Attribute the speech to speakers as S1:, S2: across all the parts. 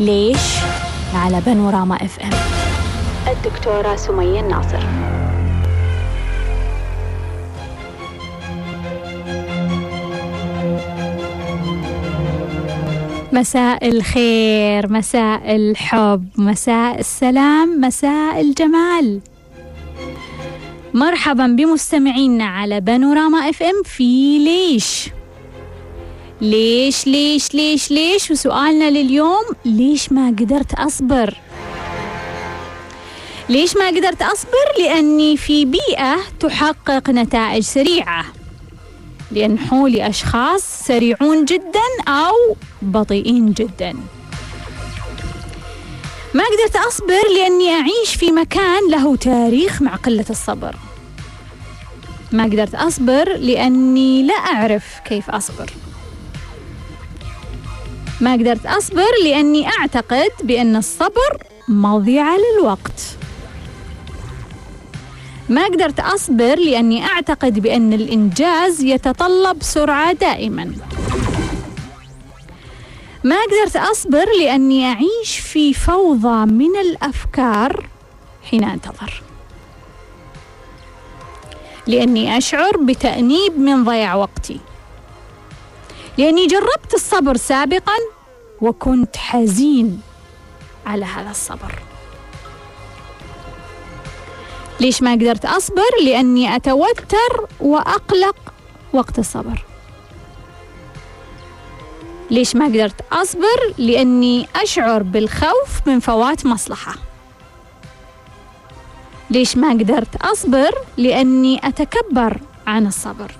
S1: ليش؟ على بانوراما FM الدكتورة سمية الناصر. مساء الخير مساء الحب مساء السلام مساء الجمال. مرحبا بمستمعينا على بانوراما FM في ليش؟ ليش ليش ليش ليش؟ وسؤالنا لليوم ليش ما قدرت أصبر؟ ليش ما قدرت أصبر؟ لأني في بيئة تحقق نتائج سريعة. لأن حولي أشخاص سريعون جدا أو بطيئين جدا. ما قدرت أصبر لأني أعيش في مكان له تاريخ مع قلة الصبر. ما قدرت أصبر لأني لا أعرف كيف أصبر. ما قدرت أصبر لأني أعتقد بأن الصبر مضيعة للوقت. ما قدرت أصبر لأني أعتقد بأن الإنجاز يتطلب سرعة دائما. ما قدرت أصبر لأني أعيش في فوضى من الأفكار حين أنتظر. لأني أشعر بتأنيب من ضياع وقتي. لأني جربت الصبر سابقا وكنت حزين على هذا الصبر ليش ما قدرت أصبر؟ لأني أتوتر وأقلق وقت الصبر ليش ما قدرت أصبر؟ لأني أشعر بالخوف من فوات مصلحة ليش ما قدرت أصبر؟ لأني أتكبر عن الصبر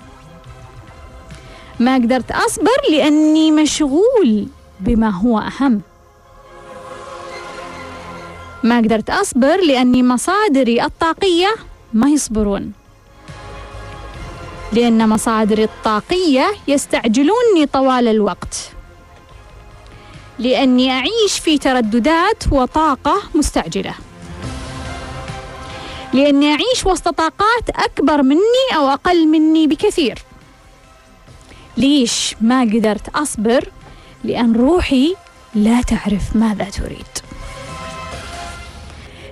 S1: ما قدرت أصبر لأني مشغول بما هو أهم. ما قدرت أصبر لأني مصادري الطاقية ما يصبرون. لأن مصادري الطاقية يستعجلوني طوال الوقت. لأني أعيش في ترددات وطاقة مستعجلة. لأني أعيش وسط طاقات أكبر مني أو أقل مني بكثير. ليش ما قدرت أصبر لأن روحي لا تعرف ماذا تريد.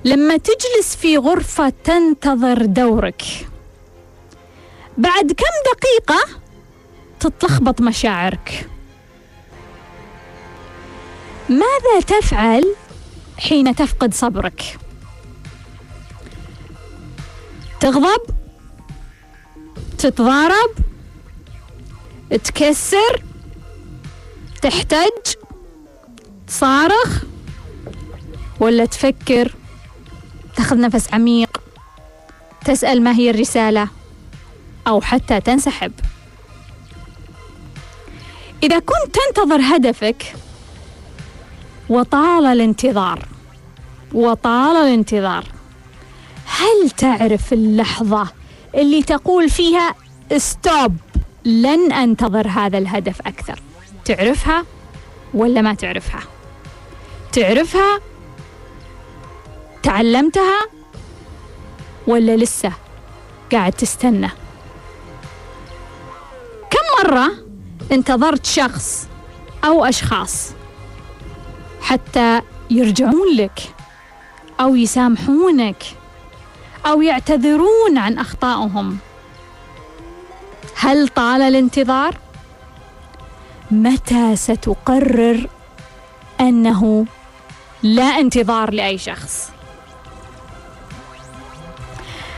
S1: لما تجلس في غرفة تنتظر دورك بعد كم دقيقة تتلخبط مشاعرك؟ ماذا تفعل حين تفقد صبرك؟ تغضب؟ تتضارب؟ تكسر؟ تحتج تصارخ ولا تفكر؟ تاخذ نفس عميق تسأل ما هي الرسالة أو حتى تنسحب. إذا كنت تنتظر هدفك وطال الانتظار وطال الانتظار هل تعرف اللحظة اللي تقول فيها ستوب لن أنتظر هذا الهدف أكثر تعرفها ولا ما تعرفها؟ تعرفها تعلمتها ولا لسه قاعد تستنى؟ كم مرة انتظرت شخص أو أشخاص حتى يرجعون لك أو يسامحونك أو يعتذرون عن أخطائهم؟ هل طال الانتظار؟ متى ستقرر أنه لا انتظار لأي شخص؟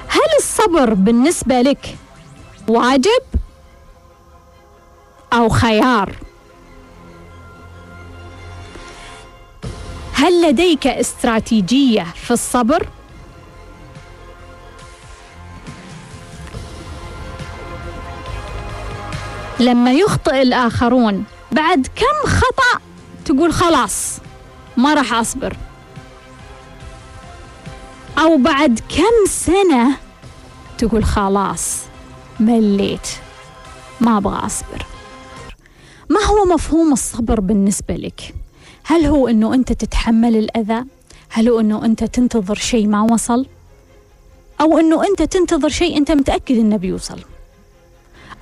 S1: هل الصبر بالنسبة لك واجب أو خيار؟ هل لديك استراتيجية في الصبر؟ لما يخطئ الآخرون بعد كم خطأ تقول خلاص ما راح أصبر أو بعد كم سنة تقول خلاص مليت ما أبغى أصبر ما هو مفهوم الصبر بالنسبة لك؟ هل هو أنه أنت تتحمل الأذى؟ هل هو أنه أنت تنتظر شيء ما وصل؟ أو أنه أنت تنتظر شيء أنت متأكد أنه بيوصل؟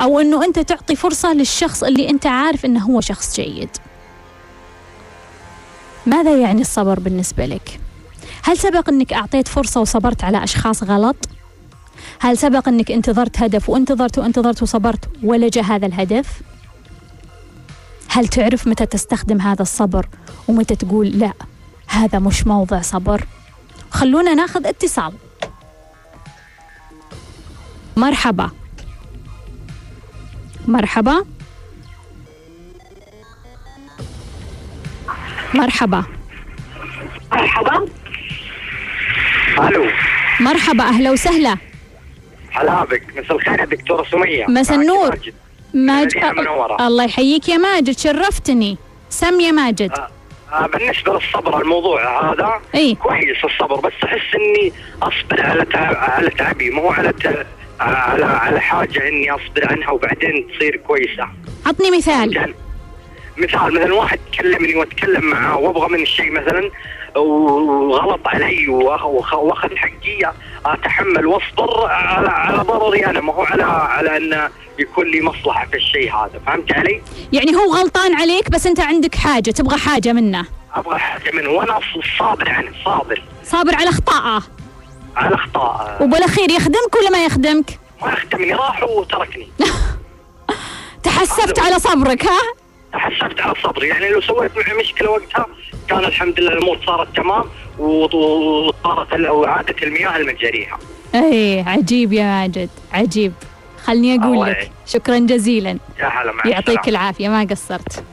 S1: أو أنه أنت تعطي فرصة للشخص اللي أنت عارف أنه هو شخص جيد ماذا يعني الصبر بالنسبة لك؟ هل سبق أنك أعطيت فرصة وصبرت على أشخاص غلط؟ هل سبق أنك انتظرت هدف وانتظرت وانتظرت وصبرت ولا جاء هذا الهدف؟ هل تعرف متى تستخدم هذا الصبر ومتى تقول لا هذا مش موضع صبر؟ خلونا ناخذ اتصال مرحبا مرحبا. مرحبا.
S2: مرحبا. ألو.
S1: مرحبا أهلا وسهلا.
S2: هلا بك. مساء الخير يا دكتورة سمية.
S1: مساء النور.
S2: ماجد. منورة.
S1: الله يحييك يا ماجد شرفتني. سم يا ماجد.
S2: آه، آه، بالنسبة للصبر الموضوع هذا
S1: إي.
S2: كويس الصبر بس أحس إني أصبر على تعب على تعبي مو على ت- على على حاجة إني اصبر عنها وبعدين تصير كويسة.
S1: عطني مثال.
S2: يعني مثال مثلا واحد كلمني وأتكلم معاه وأبغى من الشيء مثلا وغلط علي وأخذ حقي أتحمل وأصبر على على ضرري أنا. ما هو على على انه يكون لي مصلحة في الشيء هذا. فهمت علي؟
S1: يعني هو غلطان عليك بس أنت عندك حاجة تبغى حاجة منه.
S2: أبغى حاجة منه. وأنا صابر عنه صابر.
S1: صابر على أخطائه.
S2: على اخطاء
S1: وبالاخير يخدمك ولا ما يخدمك؟
S2: ما اخدمني راح وتركني.
S1: تحسفت على صبرك ها؟
S2: تحسبت على صبري. يعني لو سويت معي مشكلة وقتها كان الحمد لله الأمور صارت تمام وصارت وعادت المياه المجاريها
S1: اي عجيب يا ماجد عجيب. خلني
S2: أقول
S1: لك. شكرا جزيلا.
S2: يا هلا مع
S1: يعطيك. العافية ما قصرت.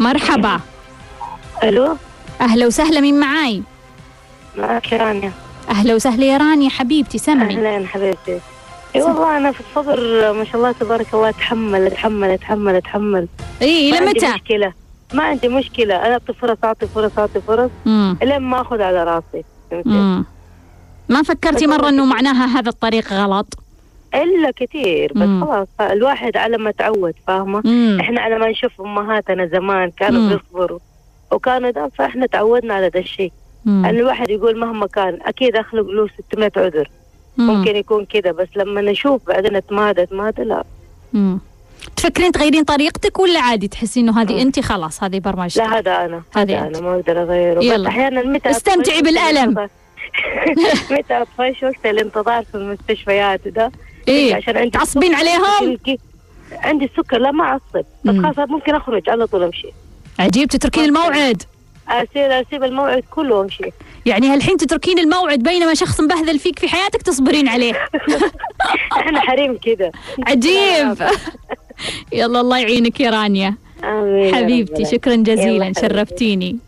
S1: مرحبا.
S3: ألو؟
S1: أهلا وسهلا مين معاي؟
S3: معك رانيا.
S1: أهلا وسهلا يا رانيا حبيبتي سمي
S3: أهلا حبيبتي. إي والله أنا في الصبر ما شاء الله تبارك الله أتحمل أتحمل أتحمل أتحمل.
S1: إي
S3: ما
S1: إلى
S3: عندي
S1: متى؟
S3: مشكلة. ما عندي مشكلة. أنا أعطي فرص أعطي فرص أعطي فرص. لين ما أخذ على راسي. فهمتي؟
S1: ما فكرتي مرة
S3: إنه.
S1: معناها هذا الطريق غلط؟
S3: إلا كثير بس
S1: مم.
S3: خلاص الواحد على ما تعود
S1: فاهمة.
S3: إحنا على ما نشوف أمهاتنا زمان كانوا. بيصبروا. وكانوا ده فإحنا تعودنا على ده الشيء
S1: مم.
S3: يعني الواحد يقول مهما كان أكيد أخلق له 600 عذر
S1: مم.
S3: ممكن يكون كده بس لما نشوف بعدين اتمادى اتمادى لا
S1: مم. تفكرين تغيرين طريقتك ولا عادي تحسين إنه هذه. انت خلاص هذه برمجتك
S3: لا هذا
S1: أنا
S3: هذا. أنا ما أقدر أغيره
S1: يلا.
S3: بس أحيانا متى
S1: استمتعي
S3: الانتظار- متى اطفش وقت الانتظار في المستشفيات وده
S1: إيه
S3: عشان عندي
S1: تعصبين. عليهم
S3: عندي السكر لا ما أعصب بس. خلاص ممكن أخرج على طول أمشي
S1: عجيب تتركين الموعد.
S3: اسير أسيب الموعد كله وأمشي.
S1: يعني هالحين تتركين الموعد بينما شخص مبهذل فيك في حياتك تصبرين عليه.
S3: إحنا حريم كده.
S1: عجيب. يلا الله يعينك يا رانيا.
S3: آمين يا
S1: حبيبتي. شكرا جزيلا. شرفتيني.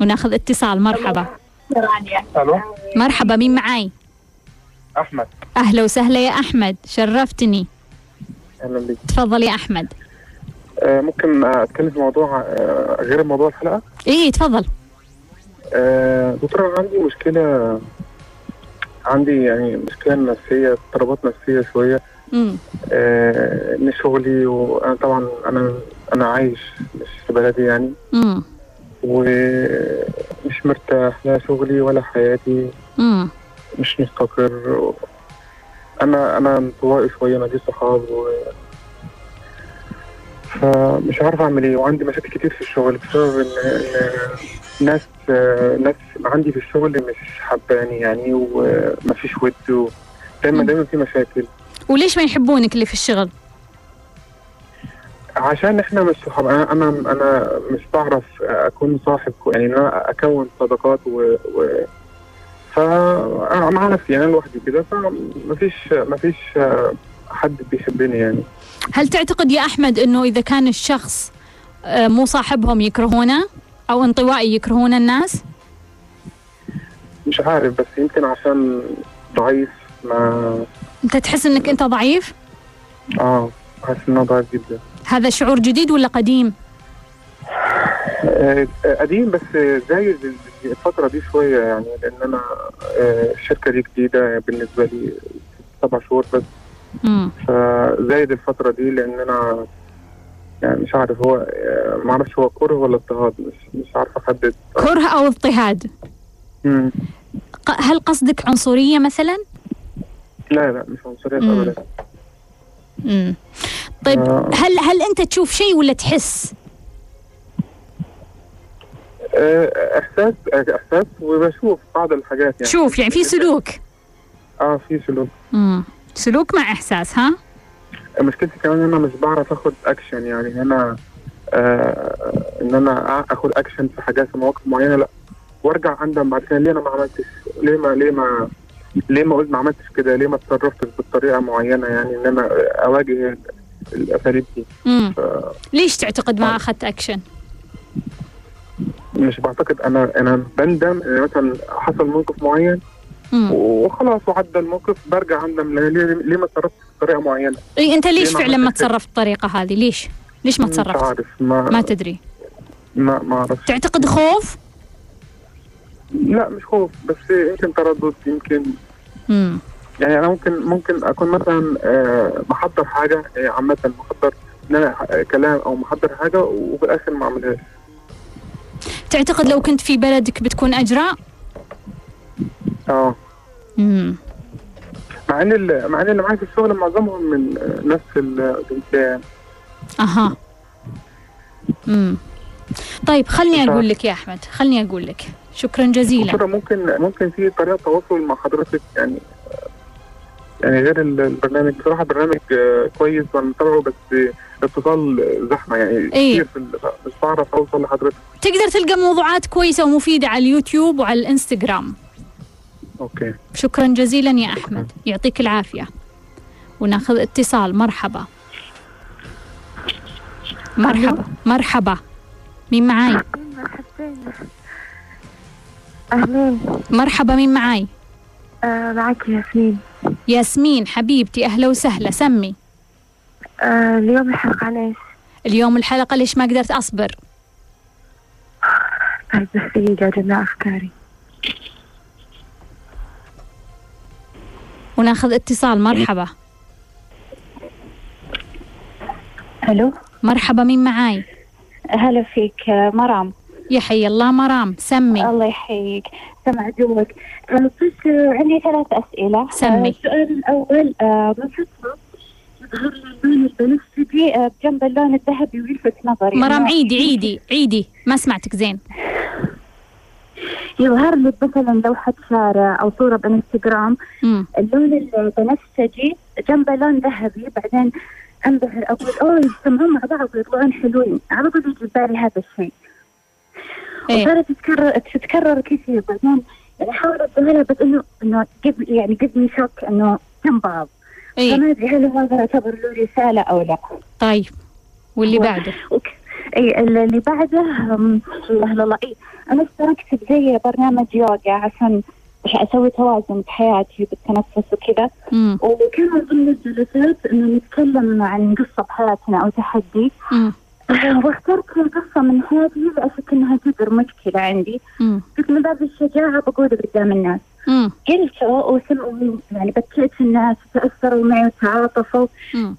S1: وناخذ اتصال مرحبا.
S4: ألو.
S1: مرحبا مين معاي؟
S4: أحمد.
S1: أهلا وسهلا يا أحمد شرفتني.
S4: أهلا بك.
S1: تفضل يا
S4: أحمد. ممكن آه، أتكلم في موضوع آه غير موضوع الحلقة؟
S1: إيه تفضل
S4: آه دكتور عندي مشكلة عندي يعني مشكلة نفسية اضطرابات نفسية شوية.
S1: امم
S4: آه إن شغلي وأنا طبعا أنا أنا عايش مش في بلدي يعني.
S1: امم
S4: ومش مرتاح لا شغلي ولا حياتي.
S1: امم
S4: مش مستقر. أنا أنا انطوائي شوية ماليش صحاب و فمش عارف أعمل إيه وعندي مشاكل كتير في الشغل بسبب ان إن ناس ناس عندي في الشغل مش حباني يعني ومفيش ود دايما. دايما في مشاكل
S1: وليش ما يحبونك اللي في الشغل
S4: عشان إحنا مش صحاب أنا أنا أنا مش بعرف أكون صاحب يعني إن أنا أكون صداقات و, و فانا مع نفسي أنا لوحدي كده فمفيش مفيش حد بيحبني يعني.
S1: هل تعتقد يا أحمد إنه إذا كان الشخص آه، مو صاحبهم يكرهونه أو انطوائي يكرهون الناس؟
S4: مش عارف بس يمكن عشان ضعيف ما
S1: أنت تحس إنك أنت ضعيف؟
S4: آه حاسس ان أنا ضعيف جدا.
S1: هذا شعور جديد ولا قديم؟
S4: آه، آه، قديم بس زايد الفترة دي شوية يعني لأن أنا الشركة دي جديدة بالنسبة لي سبع شهور بس. فزايد الفترة دي لأن أنا يعني مش عارف هو آه، معرفش هو كره ولا اضطهاد مش مش عارف أحدد.
S1: كره أو اضطهاد؟
S4: مم.
S1: ق- هل قصدك عنصرية مثلا؟
S4: لا لا مش عنصرية
S1: مم.
S4: أبدا.
S1: امم طيب
S4: آه.
S1: هل هل أنت تشوف شيء ولا تحس؟
S4: آه، إحساس إحساس وبشوف بعض الحاجات يعني.
S1: شوف يعني في سلوك.
S4: آه في سلوك.
S1: امم سلوك مع إحساس ها؟
S4: مشكلتي كمان إن أنا مش بعرف آخد اكشن يعني هنا آه إن أنا آخد اكشن في حاجات في مواقف معينة لأ. وأرجع اندم بعد كده ليه أنا ما عملتش؟ ليه ما ليه ما ليه ما قلت ما عملتش كده؟ ليه ما اتصرفتش بالطريقة معينة؟ يعني إن أنا أواجه الأساليب دي. ف-
S1: ليش تعتقد ما أخذت اكشن
S4: مش بعتقد أنا أنا بندم إن مثلا حصل موقف معين وخلاص وعدى الموقف برجع اندم ليه ما اتصرفتش بطريقة معينة؟
S1: إي أنت ليش فعلا ما؟ تصرفت بالطريقة هذه؟ ليش؟ ليش ما
S4: مش
S1: تصرفت؟
S4: عارف ما
S1: ما تدري.
S4: ما ما أعرفش
S1: تعتقد خوف؟
S4: لا مش خوف بس يمكن تردد يمكن
S1: امم
S4: يعني أنا ممكن ممكن أكون مثلا آه، محضر حاجة آه، عامة محضر إن أنا آه، كلام أو محضر حاجة وفي الآخر ما اعملهاش
S1: تعتقد لو كنت في بلدك بتكون أجرأ؟
S4: آه.
S1: امم
S4: مع إن مع إن اللي معايا في الشغل معظمهم من نفس الجنسيه
S1: أها. امم طيب خلني أقول لك يا أحمد خلني أقول لك شكرا جزيلا.
S4: وكده ممكن ممكن في طريقة تواصل مع حضرتك يعني يعني غير ال- البرنامج. بصراحة برنامج كويس وأنا متابعه بس اتصال زحمة يعني ال- مش بعرف أوصل لحضرتك.
S1: تقدر تلقى موضوعات كويسة ومفيدة على اليوتيوب وعلى الإنستغرام.
S4: أوكي.
S1: شكرا جزيلا يا أحمد. يعطيك العافية. ونأخذ اتصال. مرحبا. مرحبا. مرحبا. مين معاي؟
S5: مرحبتين. أهلين
S1: مرحبا مين معاي؟
S5: آه معك ياسمين.
S1: ياسمين حبيبتي أهلا وسهلا. سمي.
S5: آه اليوم الحلقة عن إيش؟
S1: اليوم الحلقة ليش ما قدرت أصبر؟
S5: طيب بس دقيقة أجمع أفكاري.
S1: وناخذ اتصال. مرحبا.
S5: ألو؟
S1: مرحبا مين معاي؟
S5: هلا فيك مرام.
S1: يا حي الله مرام سمي.
S5: الله يحييك. سمع جوك. آه، بس عندي ثلاث أسئلة.
S1: سمي.
S5: آه، السؤال الأول آه، من يظهر لي اللون البنفسجي بجنب اللون الذهبي ويلفت نظري؟
S1: مرام عيدي عيدي عيدي. ما سمعتك زين.
S5: يظهر لي مثلا لوحة شارع أو صورة
S1: بإنستغرام.
S5: اللون البنفسجي جنبه لون ذهبي بعدين أنبهر أقول أوه يجتمعون مع بعض ويطلعون حلوين. على طول يجي ببالي هذا الشيء.
S1: إيه.
S5: وصارت تتكرر تتكرر كثير. بعدين يعني احاول اتذهلها بس انه إنه يعني قبل شوك إنه جنب بعض
S1: إيه.
S5: فما أدري هل هذا يعتبر له رسالة أو لا.
S1: طيب واللي بعده.
S5: اي اللي بعده لا الله اي أنا اشتركت بزي برنامج يوغا عشان أسوي توازن بحياتي بالتنفس وكذا. وكان من ضمن الجلسات إنه نتكلم عن قصة بحياتنا أو تحدي.
S1: امم
S5: واخترت القصة من حياتي لا اشك إنها تجر مشكلة عندي. قلت من باب الشجاعة بقول قدام الناس. قلت وسمعوا يعني بكيت الناس تاثروا معي وتعاطفوا.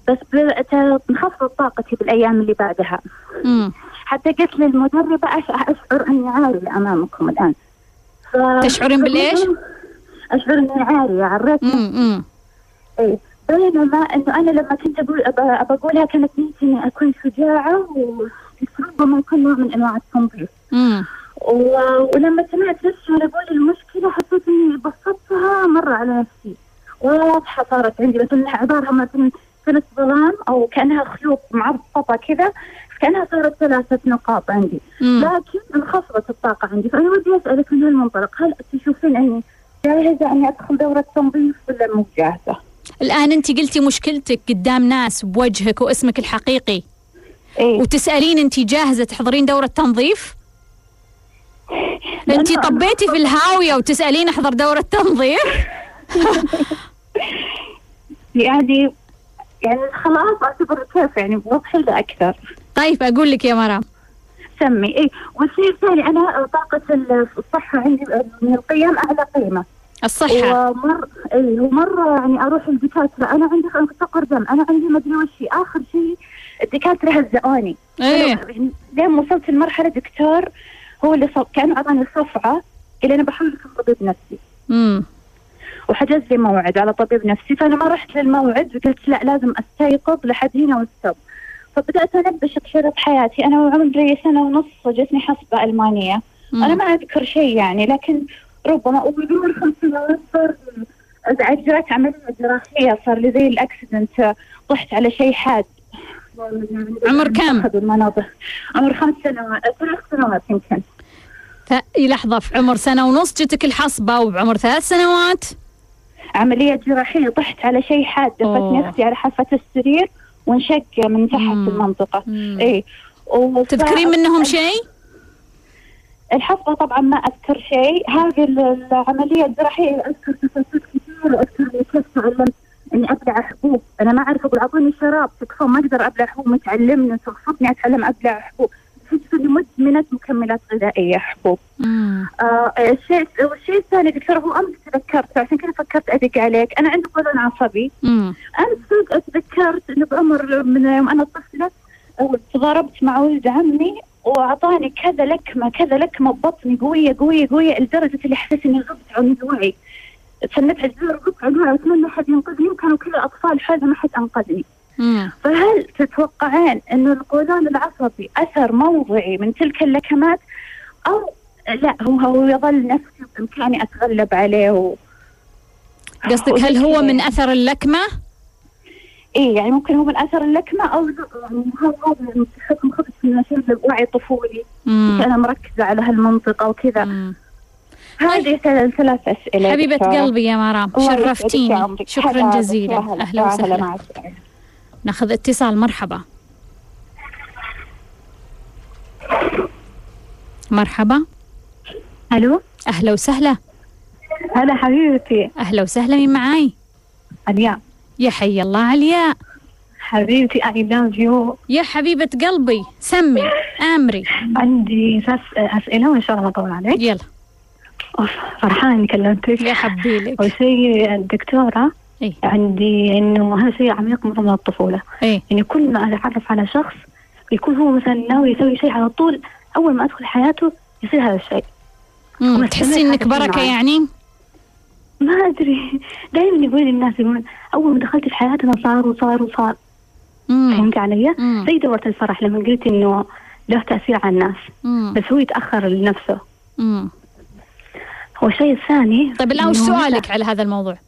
S5: بس بدات انخفضت طاقتي بالأيام اللي بعدها.
S1: امم
S5: حتى قلت للمدربة أشعر أني عارية أمامكم الآن. ف...
S1: تشعرين بالإيش؟
S5: أشعر أني عارية عريت إيه. بينما إنه أنا لما كنت أقول أقولها كانت نيتي إني أكون شجاعة وربما يكون نوع من أنواع التنظيف. و- ولما سمعت نفسي وأنا أقول المشكلة حسيت إني مره على نفسي. واضحة صارت عندي بس انها عبارة ما كانت ظلام أو كأنها خيوط معبطه كذا كأنها صارت ثلاثة نقاط عندي.
S1: امم
S5: لكن انخفضت الطاقة عندي. فأنا ودي أسألك من هالمنطلق هل تشوفين أني جاهزة أني أدخل دورة تنظيف ولا مو جاهزة؟
S1: الآن أنت قلتي مشكلتك قدام ناس بوجهك واسمك الحقيقي.
S5: إيه.
S1: وتسألين أنت جاهزة تحضرين دورة تنظيف؟ انت طبيتي في الهاوية وتسألين احضر دورة تنظيف
S5: يعني يعني خلاص أعتبر كيف يعني بوضحي له أكثر.
S1: طيب أقول لك يا مرام.
S5: سمي. اي والشيء الثاني أنا طاقة الصحة عندي من القيم أعلى قيمة.
S1: الصحة.
S5: ومر اي ومرة يعني أروح الدكاترة أنا عندي فقر دم أنا عندي مدري وش آخر شيء الدكاترة هزئوني
S1: إيه.
S5: يعني لين وصلت لمرحلة دكتور هو اللي صف كان اعطاني صفعة اللي أنا بحاول اكون طبيب نفسي.
S1: امم
S5: وحجز لي موعد على طبيب نفسي فأنا ما رحت للموعد وقلت لا لازم أستيقظ لحد هنا واستوب فبدأت أنبش بشرط حياتي أنا وعمري سنة ونص جتني حصبه ألمانية.
S1: مم.
S5: أنا ما أذكر شيء يعني لكن ربما وبدون خمس سنوات صار عملية جراحية صار لي زي الأكسيدنت طحت على شيء حاد.
S1: عمر كم؟
S5: عمر خمس سنوات ثلاث سنوات يمكن
S1: ف- لحظة في عمر سنة ونص جتك الحصبة وبعمر ثلاث سنوات
S5: عملية جراحية طحت على شيء حاد. دفتني أختي على حافة السرير وانشق من تحت
S1: مم.
S5: المنطقة. اي وف-
S1: تذكرين منهم شيء؟
S5: الحصبة طبعا ما أذكر شيء هذه ال- العملية الجراحية أذكر تفاصيل كثير وأذكر إني كيف تعلمت إني أبلع حبوب. أنا ما أعرف أقول أعطوني شراب. تكفون ما أقدر أبلع حبوب. متعلمني ترفضني أتعلم أبلع حبوب. اني مدمنة مكملات غذائية حبوب. آه الشيء والشيء الثاني دكتور هو أمس تذكرت. عشان كذا فكرت أدق عليك. أنا عندي قولون عصبي.
S1: مم.
S5: أمس تذكرت إنه بعمر من يوم أنا طفلة تضاربت مع ولد عمي وأعطاني كذا لكمة كذا لكمة ببطني قوية قوية قوية لدرجة اللي حسيت إني غبت عن وعي تسنت على الجدار وعي وأتمنى أحد ينقذني وكانوا كذا اطفال حولي ما حد
S1: أنقذني.
S5: فهل تتوقعين انه القولون العصبي أثر موضعي من تلك اللكمات أو لا هو هو يظل نفسي بامكاني أتغلب عليه و...
S1: قصدك هل هو من
S5: كذا.
S1: أثر اللكمة؟
S5: إيه يعني ممكن هو من أثر اللكمة أو لا، يعني هذا هذا حكم خبث من وعي طفولي. أنا مركزه على هالمنطقة وكذا. هذه ثلاث ثلاث أسئلة
S1: حبيبة
S5: دكتورة.
S1: قلبي يا مرام شرفتيني. شكرا جزيلا. أهلا وسهلا. ناخذ اتصال. مرحبا. مرحبا.
S5: ألو؟
S1: أهلا وسهلا.
S5: هلا حبيبتي.
S1: أهلا وسهلا. مين معاي؟
S5: الياء
S1: يا حي الله علياء.
S5: حبيبتي اي لاف يو
S1: يا حبيبة قلبي سمي آمري.
S5: عندي ثلاث أسئلة وإن شاء الله ما أطول عليك.
S1: يلا.
S5: أوف، فرحانة اني كلمتك
S1: يا حبيلك
S5: أول شيء الدكتوره
S1: إيه.
S5: عندي إنه هذا شيء عميق من من الطفولة
S1: إيه
S5: يعني كل ما أتعرف على شخص يكون هو مثلا ناوي يسوي شيء على طول أول ما أدخل حياته يصير هذا الشيء
S1: تحسين إنك بركة. يعني؟
S5: ما أدري دائما يقول الناس يقولون أول ما دخلت في حياتنا صار وصار وصار. فهمت علي؟
S1: مم.
S5: زي دورة الفرح لما قلت إنه له تأثير على الناس
S1: مم.
S5: بس هو يتأخر لنفسه
S1: مم.
S5: والشيء الثاني
S1: طيب الآن وش
S5: إنه
S1: سؤالك على هذا الموضوع؟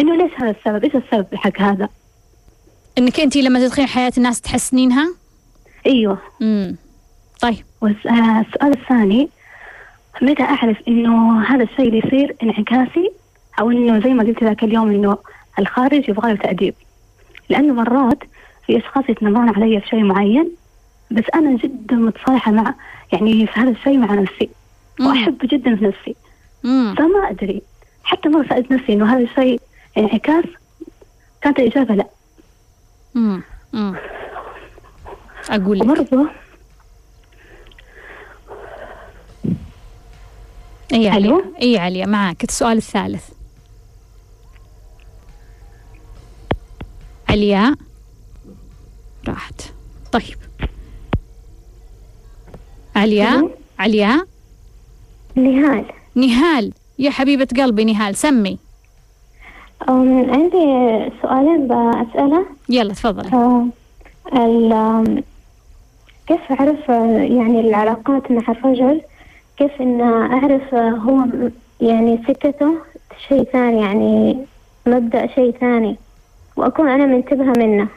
S5: إنه ليش هذا السبب؟ إيش السبب حق هذا؟
S1: إنك أنت لما تدخلين حياة الناس تحسنينها؟
S5: أيوه
S1: مم. طيب
S5: والس- آه، السؤال الثاني متى أعرف إنه هذا الشيء اللي يصير انعكاسي أو إنه زي ما قلت ذاك اليوم إنه الخارج يبغى له تأديب لأنه مرات في أشخاص يتنمرون علي في شيء معين بس أنا جدا متصالحة مع يعني في هذا الشيء مع نفسي
S1: مم.
S5: وأحب جدا في نفسي
S1: مم.
S5: فما أدري. حتى مرة سألت نفسي إنه هذا الشيء انعكاس؟ كانت الإجابة لا.
S1: مم. مم. أقول لك.
S5: وبرضه
S1: اي عليا؟ اي عليا معك السؤال الثالث. علياء راحت. طيب. علياء؟ علياء
S6: نهال.
S1: نهال. يا حبيبة قلبي نهال سمي.
S6: أم، عندي سؤالين بسأله
S1: يلا تفضلي.
S6: كيف أعرف يعني العلاقات مع الرجل؟ كيف إن أعرف هو يعني سكته؟ شيء ثاني يعني مبدأ شيء ثاني. وأكون أنا منتبهة منه.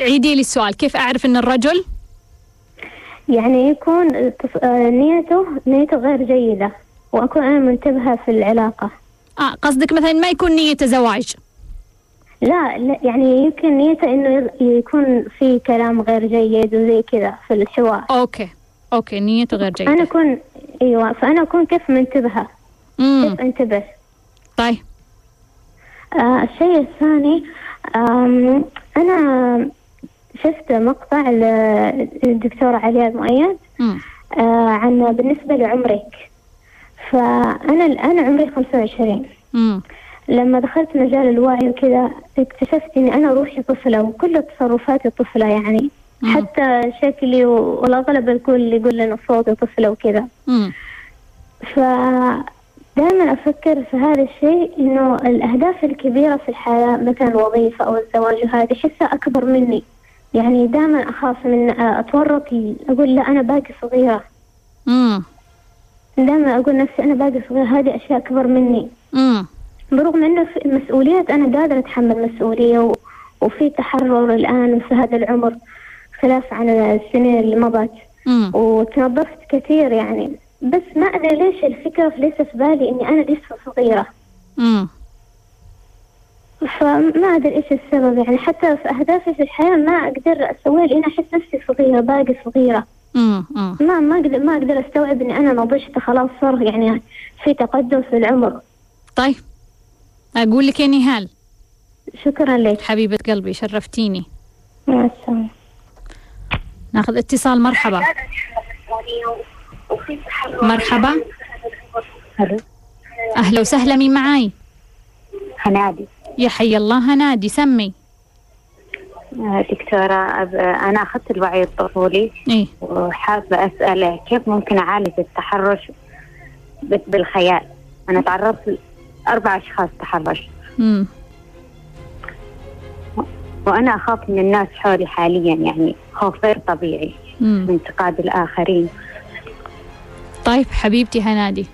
S1: عيدي لي السؤال كيف أعرف أن الرجل؟
S6: يعني يكون آه، نيته نيته غير جيدة. وأكون أنا منتبهة في العلاقة.
S1: آه قصدك مثلا ما يكون نيته زواج
S6: لا, لا يعني يمكن نيته إنه يغ- يكون في كلام غير جيد وزي كذا في الحوار.
S1: أوكي أوكي نيته غير جيدة.
S6: أكون أيوه فأنا أكون كيف منتبهة.
S1: مم.
S6: كيف أنتبه.
S1: طيب.
S6: آه الشيء الثاني أنا شفت مقطع للدكتورة علياء المؤيد. آه عن بالنسبة لعمرك. فأنا الآن عمري 25
S1: مم.
S6: لما دخلت مجال الوعي وكذا اكتشفت اني أنا روحي طفلة وكل تصرفاتي طفلة يعني
S1: مم.
S6: حتى شكلي و- والاغلب الكل يقول انه صوتي طفلة وكذا. فدائما أفكر في هذا الشيء إنه الأهداف الكبيرة في الحياة مثلا الوظيفة أو الزواج وهذه احسها أكبر مني يعني دائما أخاف من أتورط أقول لا أنا باقي صغيرة
S1: مم.
S6: دائما أقول نفسي أنا باقي صغيرة هذه أشياء أكبر مني.
S1: امم
S6: برغم إنه في مسؤوليات أنا قادرة أتحمل مسؤولية و... وفي تحرر الآن في هذا العمر خلاف عن السنين اللي مضت. وتنظفت كثير يعني. بس ما أدري ليش الفكرة ليس في بالي إني أنا لسه صغيرة.
S1: امم
S6: فما أدري إيش السبب يعني. حتى في أهدافي في الحياة ما أقدر أسويها لأن أحس نفسي صغيرة باقي صغيرة.
S1: امم
S6: ما ما أقدر ما أقدر أستوعب إني أنا نضجت خلاص صار يعني في تقدم في العمر.
S1: طيب أقول لك يا نهال.
S6: شكرا لك.
S1: حبيبة قلبي شرفتيني.
S6: مع
S1: ناخذ اتصال مرحبا. مرحبا. أهلا وسهلا مين معاي؟
S7: هنادي.
S1: يا حي الله هنادي سمي.
S7: دكتورة أب- أنا أخذت الوعي الطفولي وحابة أسأل كيف ممكن أعالج التحرش بالخيال؟ أنا تعرضت لأربع أشخاص تحرش. وأنا أخاف من الناس حولي حاليا يعني خوف غير طبيعي من انتقاد الآخرين.
S1: طيب حبيبتي هنادي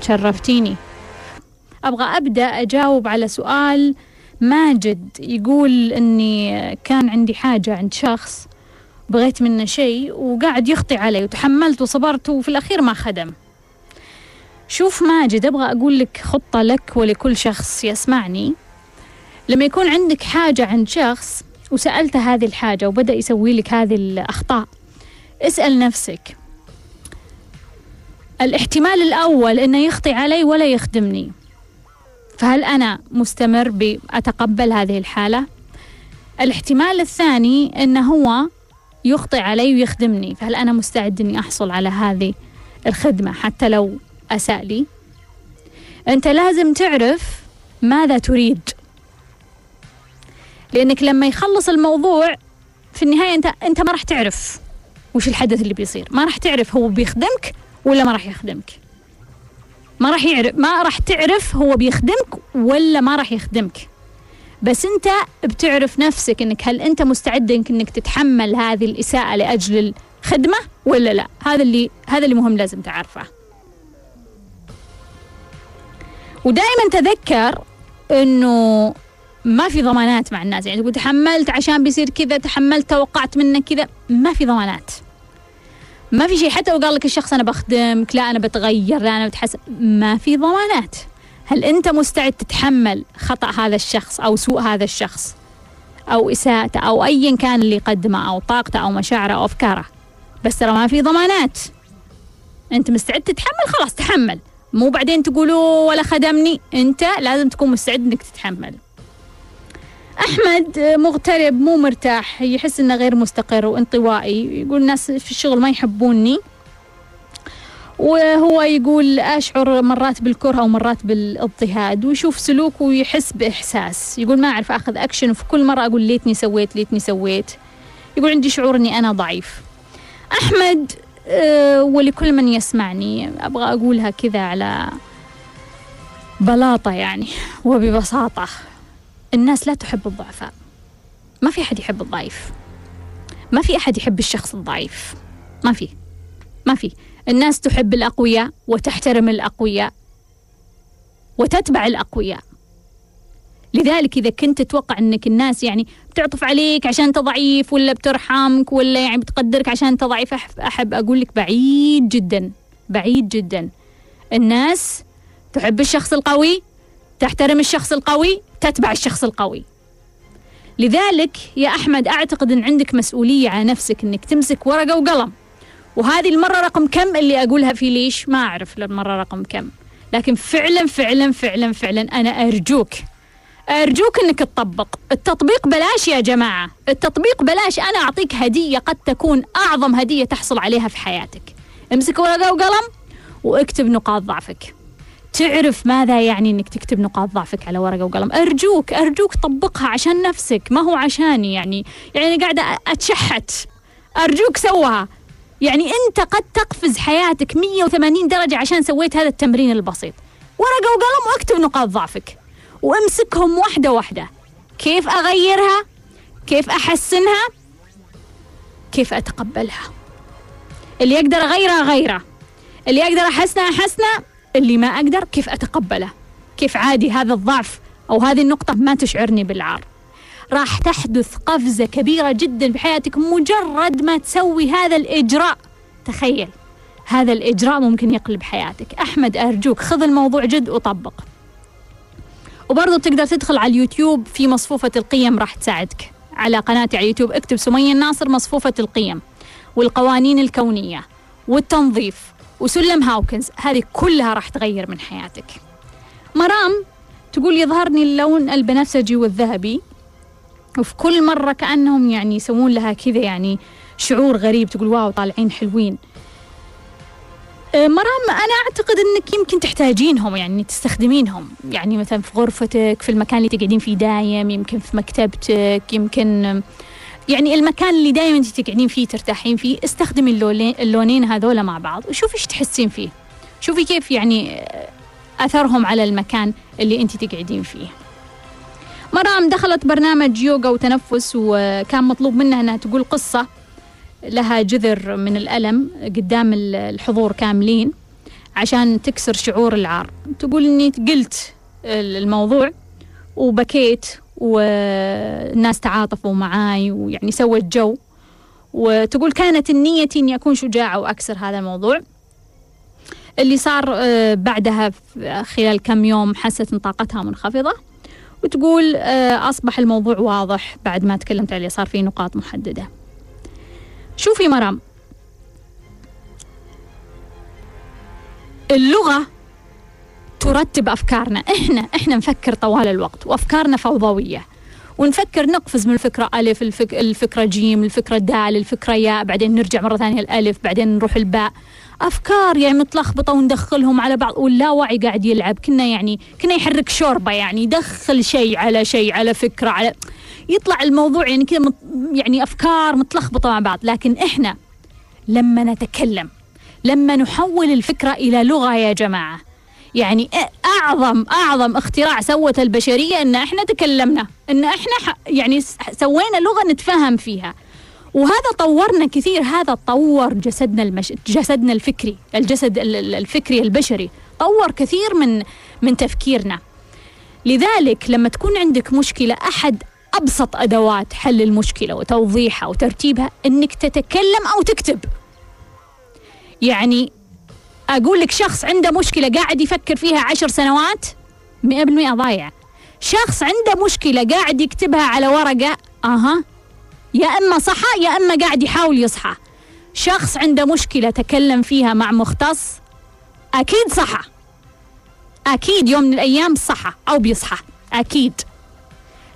S1: شرفتيني. أبغى أبدأ أجاوب على سؤال ماجد يقول أني كان عندي حاجة عند شخص بغيت منه شيء وقاعد يخطي علي وتحملت وصبرت وفي الأخير ما خدم. شوف ماجد أبغى أقول لك خطة لك ولكل شخص يسمعني. لما يكون عندك حاجة عند شخص وسألته هذه الحاجة وبدأ يسوي لك هذه الأخطاء اسأل نفسك. الاحتمال الأول إنه يخطي علي ولا يخدمني. فهل أنا مستمر بأتقبل هذه الحالة؟ الاحتمال الثاني إنه هو يخطي علي ويخدمني فهل أنا مستعد إني أحصل على هذه الخدمة حتى لو أساء لي؟ أنت لازم تعرف ماذا تريد لأنك لما يخلص الموضوع في النهاية أنت أنت ما راح تعرف وش الحدث اللي بيصير ما راح تعرف هو بيخدمك ولا ما راح يخدمك ما راح يعرف ما راح تعرف هو بيخدمك ولا ما راح يخدمك. بس انت بتعرف نفسك انك هل انت مستعد انك, تتحمل هذه الإساءة لأجل الخدمة ولا لا؟ هذا اللي هذا اللي مهم لازم تعرفه. ودائما تذكر إنه ما في ضمانات مع الناس. يعني تقول تحملت عشان بيصير كذا تحملت توقعت منك كذا ما في ضمانات. ما في شيء. حتى لو قال لك الشخص أنا بخدمك لا أنا بتغير لا أنا بتحسن ما في ضمانات. هل أنت مستعد تتحمل خطأ هذا الشخص أو سوء هذا الشخص؟ أو إساءته أو ايا كان اللي يقدمه أو طاقته أو مشاعره أو أفكاره. بس ترى ما في ضمانات. أنت مستعد تتحمل؟ خلاص تحمل. مو بعدين تقولوا ولا خدمني. أنت لازم تكون مستعد إنك تتحمل. أحمد مغترب مو مرتاح يحس إنه غير مستقر وانطوائي. يقول الناس في الشغل ما يحبوني. وهو يقول أشعر مرات بالكره أو مرات بالإضطهاد ويشوف سلوكه ويحس بإحساس. يقول ما أعرف أخذ أكشن وفي كل مرة أقول ليتني سويت ليتني سويت. يقول عندي شعور إني أنا ضعيف. أحمد آه، ولكل من يسمعني أبغى أقولها كذا على بلاطة يعني وببساطة. الناس لا تحب الضعفاء. ما في أحد يحب الضعيف. ما في أحد يحب الشخص الضعيف. ما في. ما في. الناس تحب الأقوياء وتحترم الأقوياء وتتبع الأقوياء. لذلك إذا كنت تتوقع أنك الناس يعني بتعطف عليك عشان أنت ضعيف ولا بترحمك ولا يعني بتقدرك عشان أنت ضعيف أحب, أقول لك بعيد جدا. بعيد جدا. الناس تحب الشخص القوي تحترم الشخص القوي تتبع الشخص القوي. لذلك يا أحمد أعتقد أن عندك مسؤولية على نفسك أنك تمسك ورقة وقلم. وهذه المرة رقم كم اللي أقولها في ليش؟ ما أعرف المرة رقم كم. لكن فعلا فعلا فعلا فعلا أنا أرجوك أرجوك أنك تطبق. التطبيق بلاش يا جماعة. التطبيق بلاش. أنا أعطيك هدية قد تكون أعظم هدية تحصل عليها في حياتك. امسك ورقة وقلم واكتب نقاط ضعفك. تعرف ماذا يعني إنك تكتب نقاط ضعفك على ورقة وقلم. أرجوك أرجوك طبقها عشان نفسك. ما هو عشاني يعني. يعني قاعدة أتشحت. أرجوك سوها. يعني أنت قد تقفز حياتك 180 درجة عشان سويت هذا التمرين البسيط. ورقة وقلم واكتب نقاط ضعفك. وامسكهم واحدة واحدة. كيف أغيرها؟ كيف أحسنها؟ كيف أتقبلها؟ اللي يقدر اغيره اغيره اللي أقدر احسنه احسنه اللي ما أقدر كيف أتقبله؟ كيف عادي هذا الضعف أو هذه النقطة ما تشعرني بالعار؟ راح تحدث قفزة كبيرة جدا في حياتك مجرد ما تسوي هذا الإجراء. تخيل هذا الإجراء ممكن يقلب حياتك. أحمد أرجوك خذ الموضوع جد وطبق. وبرضه بتقدر تدخل على اليوتيوب في مصفوفة القيم راح تساعدك. على قناتي على اليوتيوب اكتب سمية الناصر مصفوفة القيم والقوانين الكونية والتنظيف. وسلم هاوكنز هذه كلها راح تغير من حياتك. مرام تقول يظهرني اللون البنفسجي والذهبي وفي كل مرة كأنهم يعني يسوون لها كذا يعني شعور غريب تقول واو طالعين حلوين. أه، مرام أنا أعتقد أنك يمكن تحتاجينهم يعني تستخدمينهم. يعني مثلا في غرفتك في المكان اللي تقعدين فيه دايم يمكن في مكتبتك يمكن يعني المكان اللي دايما انت تقعدين فيه ترتاحين فيه استخدمي اللونين, اللونين هذولا مع بعض وشوفي إيش تحسين فيه. شوفي كيف يعني أثرهم على المكان اللي انت تقعدين فيه. مرام دخلت برنامج يوغا وتنفس وكان مطلوب منها إنها تقول قصة لها جذر من الألم قدام الحضور كاملين عشان تكسر شعور العار. تقول إني قلت الموضوع وبكيت والناس تعاطفوا معاي ويعني سوت جو. وتقول كانت نيتي إني أكون شجاعة وأكسر هذا الموضوع. اللي صار آه، بعدها خلال كم يوم حست إن طاقتها منخفضة. وتقول آه، أصبح الموضوع واضح بعد ما تكلمت عليه صار في نقاط محددة. شوفي مرام. اللغة ترتب أفكارنا. إحنا إحنا نفكر طوال الوقت وأفكارنا فوضوية. ونفكر نقفز من الفكرة ألف الفك... الفكرة جيم الفكرة دال الفكرة ياء بعدين نرجع مرة ثانية الألف بعدين نروح الباء. أفكار يعني متلخبطة وندخلهم على بعض واللاوعي قاعد يلعب. كنا يعني كنا يحرك شوربة يعني يدخل شيء على شيء على فكرة على يطلع الموضوع يعني كذا مت... يعني أفكار متلخبطة مع بعض. لكن إحنا لما نتكلم لما نحول الفكرة إلى لغة يا جماعة يعني اعظم أعظم اختراع سوت البشرية إن إحنا تكلمنا إن إحنا يعني سوينا لغة نتفهم فيها. وهذا طورنا كثير هذا طور جسدنا المش... جسدنا الفكري الجسد الفكري البشري. طور كثير من من تفكيرنا. لذلك لما تكون عندك مشكلة أحد أبسط أدوات حل المشكلة وتوضيحها وترتيبها إنك تتكلم أو تكتب. يعني أقول لك شخص عنده مشكلة قاعد يفكر فيها عشر سنوات مئة بالمئة ضايع. شخص عنده مشكلة قاعد يكتبها على ورقة أها يا إما صحى يا إما قاعد يحاول يصحى. شخص عنده مشكلة تكلم فيها مع مختص أكيد صحى. أكيد يوم من الأيام صحى أو بيصحى أكيد.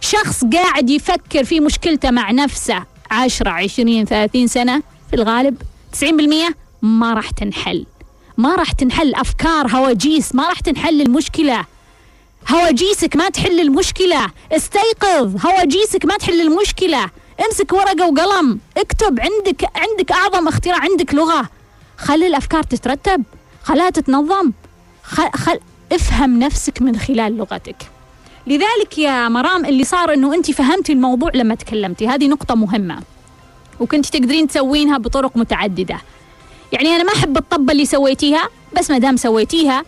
S1: شخص قاعد يفكر في مشكلته مع نفسه عشرة عشرين ثلاثين سنة في الغالب 90% ما راح تنحل. ما راح تنحل أفكار هواجيس ما راح تنحل المشكلة. هواجيسك ما تحل المشكلة. استيقظ هواجيسك ما تحل المشكلة. امسك ورقة وقلم اكتب عندك عندك أعظم اختراع عندك لغة. خلي الأفكار تترتب خلها تتنظم. خل, خل افهم نفسك من خلال لغتك. لذلك يا مرام اللي صار إنه انت فهمتي الموضوع لما تكلمتي هذه نقطة مهمة. وكنت تقدرين تسوينها بطرق متعددة. يعني أنا ما أحب الطبة اللي سويتيها بس ما دام سويتيها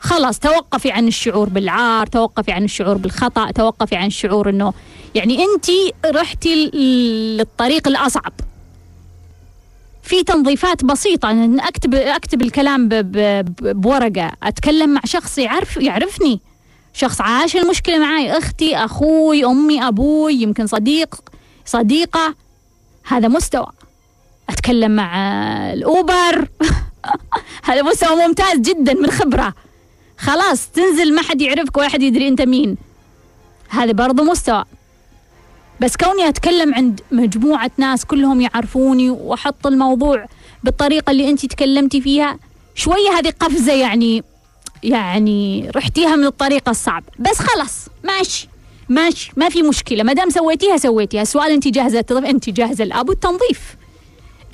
S1: خلاص توقفي عن الشعور بالعار توقفي عن الشعور بالخطأ توقفي عن الشعور أنه يعني أنت رحتي للطريق الأصعب. في تنظيفات بسيطة أكتب أكتب الكلام بورقة أتكلم مع شخص يعرف يعرفني. شخص عاش المشكلة معي أختي أخوي أمي أبوي يمكن صديق صديقة. هذا مستوى. أتكلم مع الأوبر. هذا مستوى ممتاز جدا من خبرة. خلاص تنزل ما حد يعرفك ولا حد يدري أنت مين. هذا برضو مستوى. بس كوني أتكلم عند مجموعة ناس كلهم يعرفوني وأحط الموضوع بالطريقة اللي أنت تكلمتي فيها شوية هذه قفزة يعني يعني رحتيها من الطريقة الصعبة. بس خلاص ماشي ماشي ما في مشكلة. ما دام سويتيها سويتيها. السؤال أنت جاهزة أنت جاهزة الآب والتنظيف.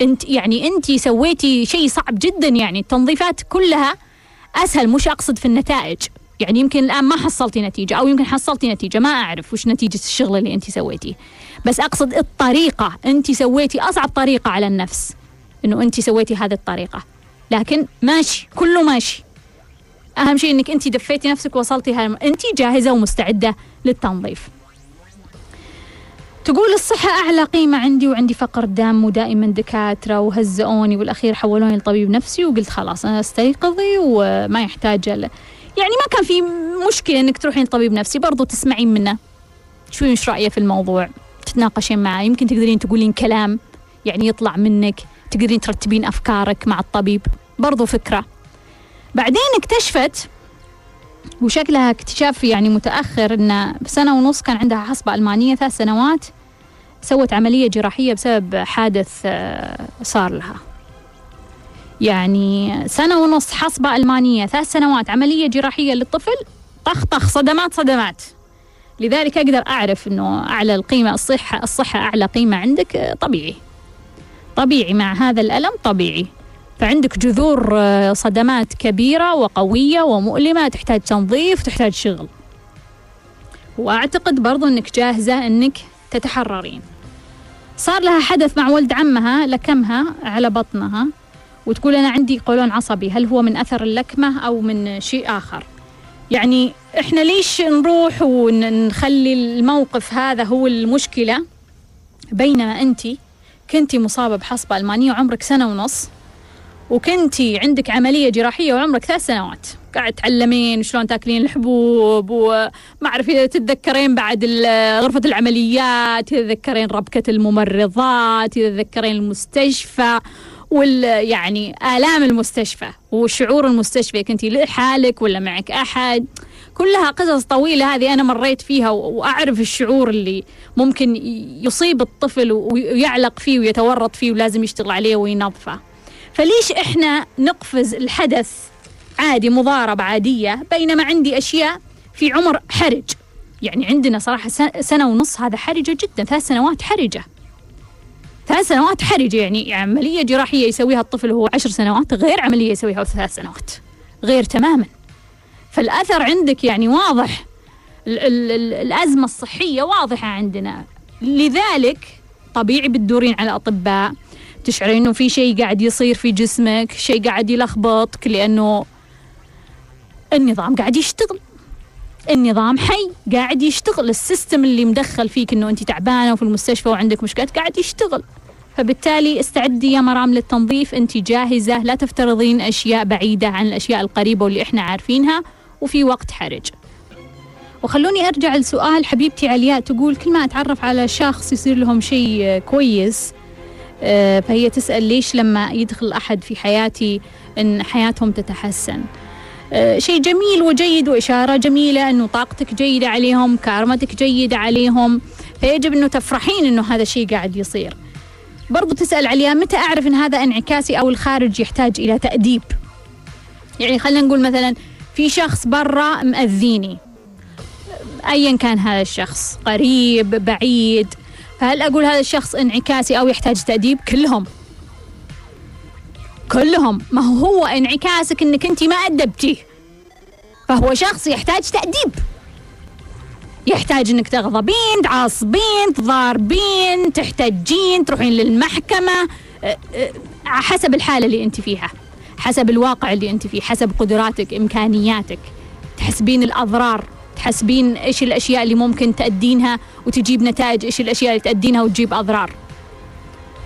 S1: انت يعني انت سويتي شيء صعب جدا يعني. التنظيفات كلها أسهل مش أقصد في النتائج. يعني يمكن الآن ما حصلتي نتيجة أو يمكن حصلتي نتيجة ما أعرف وش نتيجة الشغل اللي انت سويتيه بس أقصد الطريقة انت سويتي أصعب طريقة على النفس إنه انت سويتي هذه الطريقة. لكن ماشي كله ماشي. أهم شيء إنك انت دفيتي نفسك وصلتي هاي انت جاهزة ومستعدة للتنظيف. تقول الصحة أعلى قيمة عندي وعندي فقر دم ودائما دكاترة وهزئوني والأخير حولوني لطبيب نفسي وقلت خلاص أنا أستيقظي وما يحتاج ال... يعني ما كان في مشكلة إنك تروحين لطبيب نفسي برضو تسمعين منه. شوي مش رأيه في الموضوع؟ تتناقشين معه يمكن تقدرين تقولين كلام يعني يطلع منك تقدرين ترتبين أفكارك مع الطبيب. برضو فكرة. بعدين اكتشفت وشكلها اكتشاف يعني متأخر إن بسنة ونص كان عندها حصبة ألمانية ثلاث سنوات سوت عملية جراحية بسبب حادث آه، صار لها. يعني سنة ونص حصبة ألمانية ثلاث سنوات عملية جراحية للطفل طخ طخ صدمات صدمات. لذلك أقدر أعرف أنه أعلى القيمة الصحة الصحة أعلى قيمة عندك آه، طبيعي. طبيعي مع هذا الألم طبيعي. فعندك جذور آه، صدمات كبيرة وقوية ومؤلمة تحتاج تنظيف وتحتاج شغل. وأعتقد برضو أنك جاهزة أنك تتحررين. صار لها حدث مع ولد عمها لكمها على بطنها وتقول أنا عندي قولون عصبي هل هو من أثر اللكمة أو من شيء آخر؟ يعني إحنا ليش نروح ونخلي الموقف هذا هو المشكلة؟ بينما أنت كنتي مصابة بحصبة ألمانية وعمرك سنة ونص. وكنتي عندك عملية جراحية وعمرك ثلاث سنوات. قاعد تعلمين شلون تاكلين الحبوب وما أعرف إذا تتذكرين بعد غرفة العمليات تتذكرين ربكة الممرضات تتذكرين المستشفى وال يعني آلام المستشفى وشعور المستشفى. كنتي لحالك ولا معك أحد؟ كلها قصص طويلة هذه أنا مريت فيها وأعرف الشعور اللي ممكن يصيب الطفل ويعلق فيه ويتورط فيه ولازم يشتغل عليه وينظفه. فليش إحنا نقفز الحدث عادي مضاربة عادية بينما عندي أشياء في عمر حرج؟ يعني عندنا صراحة سنة ونص هذا حرجة جدا ثلاث سنوات حرجة. ثلاث سنوات حرجة يعني عملية جراحية يسويها الطفل وهو عشر سنوات غير عملية يسويها ثلاث سنوات غير تماما. فالأثر عندك يعني واضح ال ال ال الأزمة الصحية واضحة عندنا. لذلك طبيعي بتدورين على أطباء تشعرين إنه في شيء قاعد يصير في جسمك شيء قاعد يلخبطك لأنه النظام قاعد يشتغل. النظام حي قاعد يشتغل. السيستم اللي مدخل فيك إنه أنت تعبانة وفي المستشفى وعندك مشكلات قاعد يشتغل. فبالتالي استعدي يا مرام للتنظيف. أنت جاهزة لا تفترضين أشياء بعيدة عن الأشياء القريبة واللي إحنا عارفينها وفي وقت حرج. وخلوني أرجع لسؤال حبيبتي علياء تقول كل ما أتعرف على شخص يصير لهم شيء كويس فهي تسأل ليش لما يدخل أحد في حياتي إن حياتهم تتحسن. آه، شيء جميل وجيد وإشارة جميلة أنه طاقتك جيدة عليهم كارمتك جيدة عليهم. فيجب أنه تفرحين أنه هذا الشيء قاعد يصير. برضو تسأل عليها متى أعرف أن هذا انعكاسي أو الخارج يحتاج إلى تأديب؟ يعني خلينا نقول مثلا في شخص برا مأذيني. أيا كان هذا الشخص قريب بعيد فهل أقول هذا الشخص انعكاسي أو يحتاج تأديب؟ كلهم. كلهم. ما هو انعكاسك إنك أنت ما ادبتيه فهو شخص يحتاج تأديب. يحتاج إنك تغضبين تعصبين تضاربين تحتجين تروحين للمحكمة أه، أه، حسب الحالة اللي أنت فيها. حسب الواقع اللي أنت فيه. حسب قدراتك إمكانياتك. تحسبين الأضرار. تحسبين إيش الأشياء اللي ممكن تأدينها وتجيب نتائج إيش الأشياء اللي تأدينها وتجيب أضرار.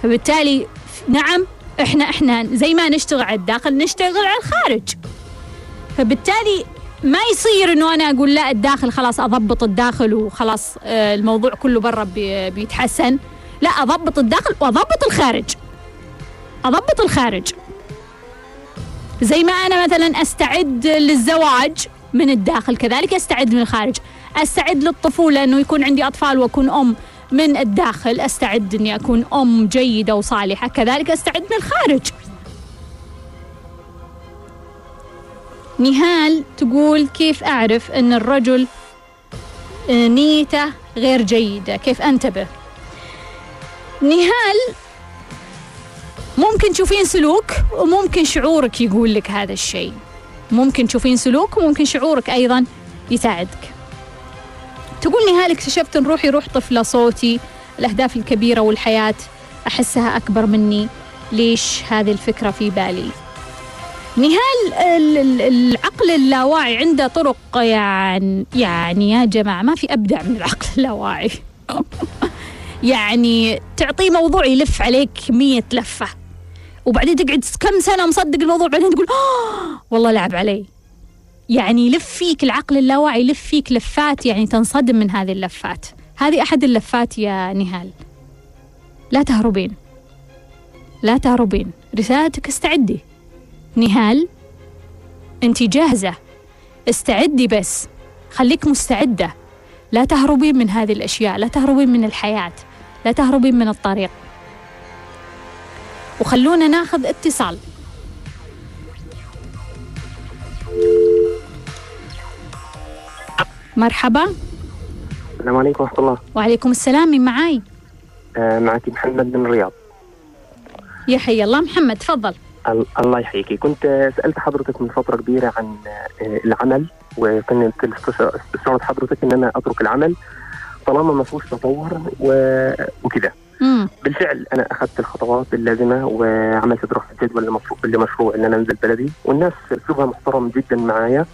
S1: فبالتالي نعم إحنا إحنا زي ما نشتغل على الداخل نشتغل على الخارج. فبالتالي ما يصير إنه أنا أقول لا الداخل خلاص أضبط الداخل وخلاص آه، الموضوع كله برا بيتحسن. لا أضبط الداخل وأضبط الخارج. أضبط الخارج. زي ما أنا مثلا أستعد للزواج من الداخل. كذلك أستعد من الخارج. أستعد للطفولة أنه يكون عندي أطفال وأكون أم من الداخل. أستعد أني أكون أم جيدة وصالحة. كذلك أستعد من الخارج. نهال تقول كيف أعرف أن الرجل آه، نيته غير جيدة؟ كيف أنتبه؟ نهال ممكن تشوفين سلوك وممكن شعورك يقول لك هذا الشيء. ممكن تشوفين سلوك وممكن شعورك أيضا يساعدك. تقول نهال اكتشفت إن روحي روح طفلة صوتي الأهداف الكبيرة والحياة. أحسها أكبر مني. ليش هذه الفكرة في بالي؟ نهال ال- ال- العقل اللاواعي عنده طرق يعني يعني يا جماعة ما في أبدع من العقل اللاواعي. يعني تعطيه موضوع يلف عليك مية لفة. وبعدين تقعد كم سنة مصدق الموضوع بعدين تقول آه والله لعب علي. يعني يلف فيك العقل اللاواعي يلف فيك لفات يعني تنصدم من هذه اللفات. هذه أحد اللفات يا نهال. لا تهربين. لا تهربين. رسالتك استعدي. نهال انت جاهزة. استعدي بس. خليك مستعدة. لا تهربين من هذه الأشياء. لا تهربين من الحياة. لا تهربين من الطريق. وخلونا ناخذ اتصال. مرحبا.
S8: السلام عليكم ورحمة الله.
S1: وعليكم السلام من معاي؟
S8: آه معك محمد من الرياض
S1: يا حي الله. محمد تفضل.
S8: ال- الله يحييكي كنت سألت حضرتك من فترة كبيرة عن آه العمل وكنت استش- استشارت حضرتك إن أنا أترك العمل طالما ما فيهوش تطور و- وكذا
S1: مم.
S8: بالفعل أنا أخذت الخطوات اللازمة وعملت دراسة جدوى لمشروع, لمشروع إن أنا أنزل بلدي والناس أسلوبها محترم جدا معايا.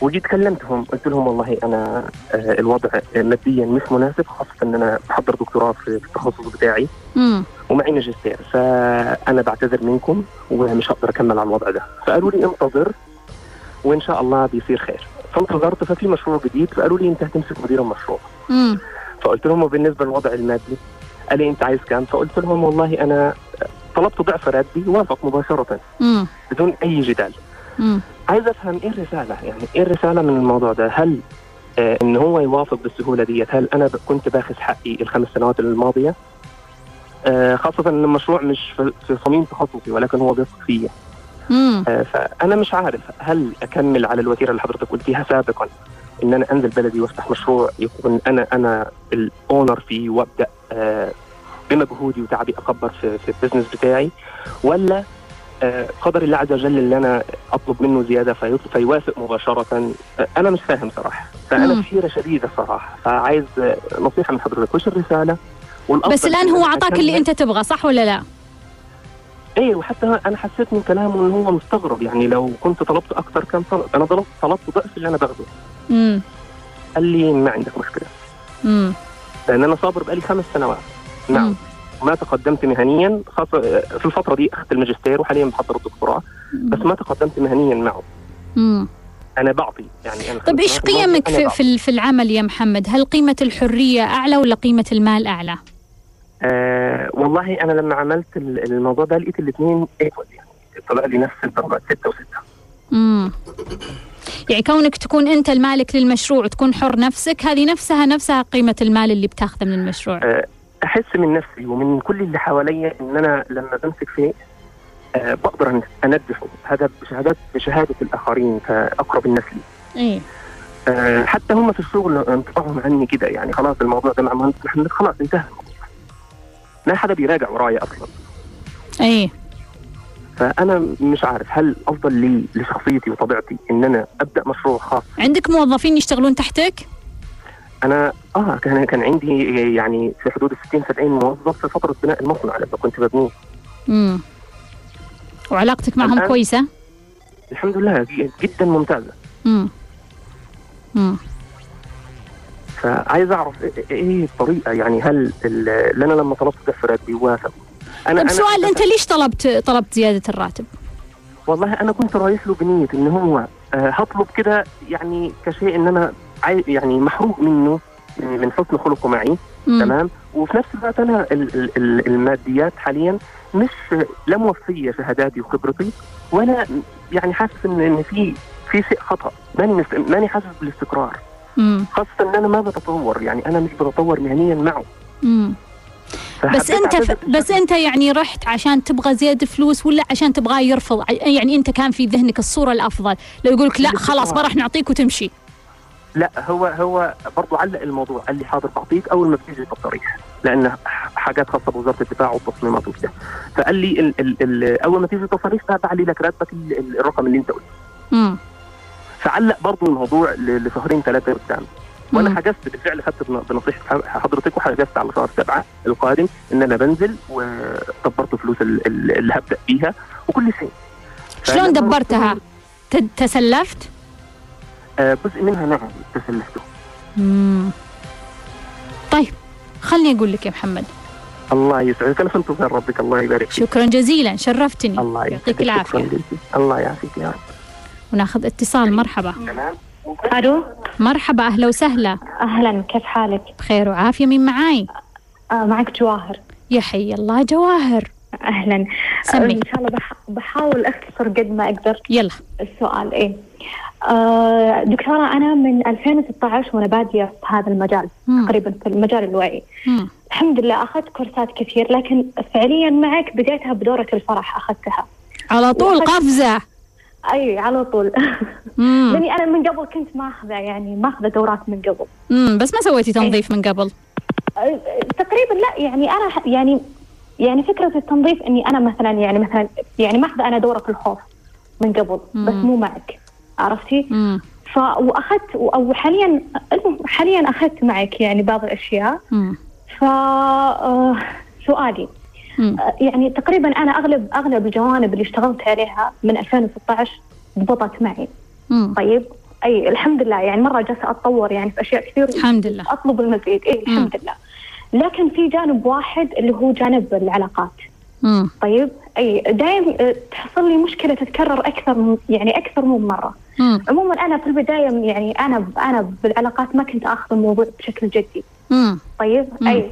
S8: وجيت كلمتهم قلت لهم والله أنا آه، الوضع ماديا مش مناسب خاصة إن أنا بحضر دكتوراه في التخصص بتاعي
S1: مم.
S8: ومعي ماجستير فأنا بعتذر منكم ومش هقدر أكمل على الوضع ده فقالوا لي انتظر وإن شاء الله بيصير خير فانتظرت ففي مشروع جديد فقالوا لي أنت هتمسك مدير المشروع
S1: مم.
S8: فقلت لهم وبالنسبة للوضع المادي قال لي أنت عايز كام فقلت لهم والله أنا طلبت ضعف راتبي وافق مباشرة.
S1: مم.
S8: بدون أي جدال.
S1: مم.
S8: عايز أفهم إيه الرسالة؟ يعني إيه الرسالة من الموضوع ده؟ هل آه إن هو يوافق بالسهولة ديت هل أنا كنت باخذ حقي الخمس سنوات الماضية؟ آه خاصة إن المشروع مش في صميم تخصصي ولكن هو بيثق فيا. آه فأنا مش عارف هل أكمل على الوتيرة اللي حضرتك قلتيها سابقا؟ إن أنا أنزل بلدي وأفتح مشروع يكون أنا أنا الأونر فيه وأبدأ آه بمجهودي وتعبي أكبر في, في البزنس بتاعي ولا آه قدر الله عز وجل اللي أنا أطلب منه زيادة فيوافق مباشرة. آه أنا مش فاهم صراحة.
S1: فأنا.
S8: في حيره شديدة صراحة. فعايز نصيحة من حضرتك. وش الرسالة؟
S1: بس الآن
S8: إن
S1: هو
S8: أنا
S1: أعطاك اللي أنت تبغى صح ولا لا؟
S8: إيه وحتى أنا حسيت من كلامه إن هو مستغرب يعني لو كنت طلبت أكثر كان طلب أنا طلبت طلبت ضعف اللي أنا باخده
S1: مم.
S8: قال لي ما عندك مشكلة
S1: مم.
S8: لأن أنا صابر بقالي خمس سنوات. نعم ما تقدمت مهنيا خاصة في الفترة دي أخذت الماجستير وحاليا بحضر الدكتوراه بس ما تقدمت مهنيا معه
S1: مم.
S8: أنا بعطي يعني
S1: طيب إيش
S8: سنوات الماضية
S1: قيمك
S8: أنا
S1: في في العمل يا محمد؟ هل قيمة الحرية أعلى ولا قيمة المال أعلى؟
S8: آه والله أنا لما عملت ال- الموضوع ده لقيت الاثنين إيكوال يعني. طلع لي نفس الدرجات ستة وستة.
S1: امم يعني كونك تكون أنت المالك للمشروع وتكون حر نفسك هذه نفسها نفسها قيمة المال اللي بتاخذه من المشروع.
S8: آه، أحس من نفسي ومن كل اللي حواليا إن أنا لما بمسك فيه آه، بقدر أنجحه. هذا بشهادات بشهادة الآخرين كأقرب الناس لي.
S1: إيه.
S8: آه، حتى هم في الشغل انطباعهم عني كده يعني خلاص الموضوع ده مع مهندس محمد خلاص انتهى. الموضوع ما حدا بيراجع ورايا أصلا.
S1: إيه
S8: فأنا مش عارف هل أفضل لي لشخصيتي وطبيعتي إن أنا أبدأ مشروع خاص؟
S1: عندك موظفين يشتغلون تحتك؟
S8: أنا آه كان كان عندي يعني في حدود ال 60 70 موظف في فترة بناء المصنع لما كنت ببنيه
S1: امم وعلاقتك معهم كويسة؟
S8: الحمد لله جدا ممتازة.
S1: امم امم
S8: فعايز أعرف إيه- إيه الطريقة؟ يعني هل ال- اللي أنا لما طلبت ضعف راتبي وافق أنا
S1: طيب
S8: أنا
S1: سؤال أنت ليش طلبت طلبت زيادة الراتب؟
S8: والله أنا كنت رايح له بنية إن هو آه، هطلب كده يعني كشيء إن أنا يعني محروق منه من حسن خلقه معي.
S1: مم.
S8: تمام؟ وفي نفس الوقت أنا ال- ال- ال- الماديات حاليا مش لا موفية شهاداتي وخبرتي ولا يعني حاسس ان في في شيء خطأ. ماني ماني حاسس بالاستقرار.
S1: امم
S8: خاصة إن أنا ما بتطور يعني أنا مش بتطور مهنيا معه.
S1: امم بس أنت ف... بس أنت يعني رحت عشان تبغى زيادة فلوس ولا عشان تبغاه يرفض؟ يعني أنت كان في ذهنك الصورة الأفضل لو يقول لك لا خلاص ما راح نعطيك وتمشي.
S8: لا هو هو برضه علق الموضوع قال لي حاضر بعطيك أول ما بتيجي التصاريح لأن ح- حاجات خاصة بوزارة الدفاع والتصميمات وكده. فقال لي ال ال ال أول ما تيجي التصاريح بعلي لك راتبك ال- ال- الرقم اللي أنت قلته. فعلق برضه الموضوع لشهرين ثلاثة قدام
S1: وأنا.
S8: حجزت بالفعل خدت بن- بنصيحة حضرتك وحجزت على شهر سبعة القادم إن أنا بنزل ودبرت فلوس ال- ال- اللي هبدأ بيها وكل شيء.
S1: شلون دبرتها؟ تسلفت؟
S8: آه، جزء منها نعم تسلفته.
S1: طيب خلني أقول لك يا محمد.
S8: الله يسعدك. أنا في انتظار ربك. الله يبارك فيك.
S1: شكرا جزيلا شرفتني.
S8: الله
S1: يعطيك
S8: جزيلاً. الله يعافيك يا رب.
S1: وناخذ اتصال. مرحبا.
S9: ألو؟
S1: مرحبا أهلا وسهلا.
S9: أهلا كيف حالك؟
S1: بخير وعافية مين معاي؟
S9: آه معك جواهر.
S1: يا حي الله جواهر.
S9: أهلا.
S1: سمي.
S9: إن شاء الله بح... بحاول أختصر قد ما أقدر.
S1: يلا.
S9: السؤال إيه. آه دكتورة أنا من 2016 وأنا بادية في هذا المجال
S1: مم.
S9: تقريبا في المجال الوعي.
S1: مم.
S9: الحمد لله أخذت كورسات كثير لكن فعليا معك بديتها بدورة الفرح أخذتها.
S1: على طول
S9: وأخذت-
S1: قفزة.
S9: أي على طول
S1: مم.
S9: لأني أنا من قبل كنت ماخذة يعني ماخذة دورات من قبل
S1: مم. بس ما سويتي تنظيف من قبل
S9: تقريبا لا يعني أنا يعني يعني فكرة التنظيف إني أنا مثلا يعني مثلا يعني ماخذة أنا دورة في الخوف من قبل
S1: مم.
S9: بس مو معك عرفتي؟
S1: مم.
S9: ف وأخذت أو حاليا حاليا أخذت معك يعني بعض الأشياء
S1: مم.
S9: ف آه، سؤالي يعني تقريبا أنا اغلب أغلب الجوانب اللي اشتغلت عليها من 2016 ضبطت معي.
S1: مم.
S9: طيب؟ أي الحمد لله. يعني مرة جالسة أتطور يعني في أشياء كثير
S1: الحمد لله.
S9: أطلب المزيد. اي الحمد لله. لكن في جانب واحد اللي هو جانب العلاقات.
S1: مم.
S9: طيب؟ أي دائم آه، تحصل لي مشكلة تتكرر أكثر من يعني أكثر من مرة.
S1: مم.
S9: عموما أنا في البداية يعني أنا أنا بالعلاقات ما كنت آخذ الموضوع بشكل جدي.
S1: مم.
S9: طيب؟
S1: مم.
S9: أي.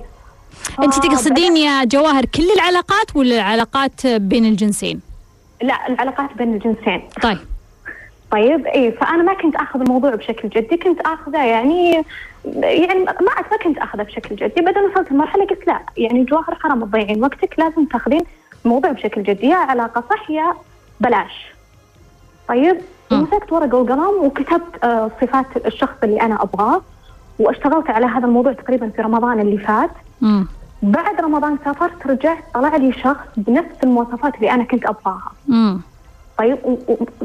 S1: انت
S9: ف-
S1: تقصدين يا جواهر كل العلاقات ولا العلاقات بين الجنسين؟
S9: لا العلاقات بين الجنسين.
S1: طيب.
S9: طيب اي فأنا ما كنت آخذ الموضوع بشكل جدي كنت آخذه يعني يعني ما ما كنت آخذه بشكل جدي. بعدين وصلت لمرحلة قلت لا يعني جواهر حرام تضيعين وقتك لازم تاخذين الموضوع بشكل جدي. يا علاقة صح يا بلاش. طيب. مسكت ورقة وقلم وكتبت آه، صفات الشخص اللي أنا أبغاه واشتغلت على هذا الموضوع تقريبا في رمضان اللي فات.
S1: مم.
S9: بعد رمضان سافرت رجعت طلع لي شخص بنفس المواصفات اللي أنا كنت أبغاها
S1: مم.
S9: طيب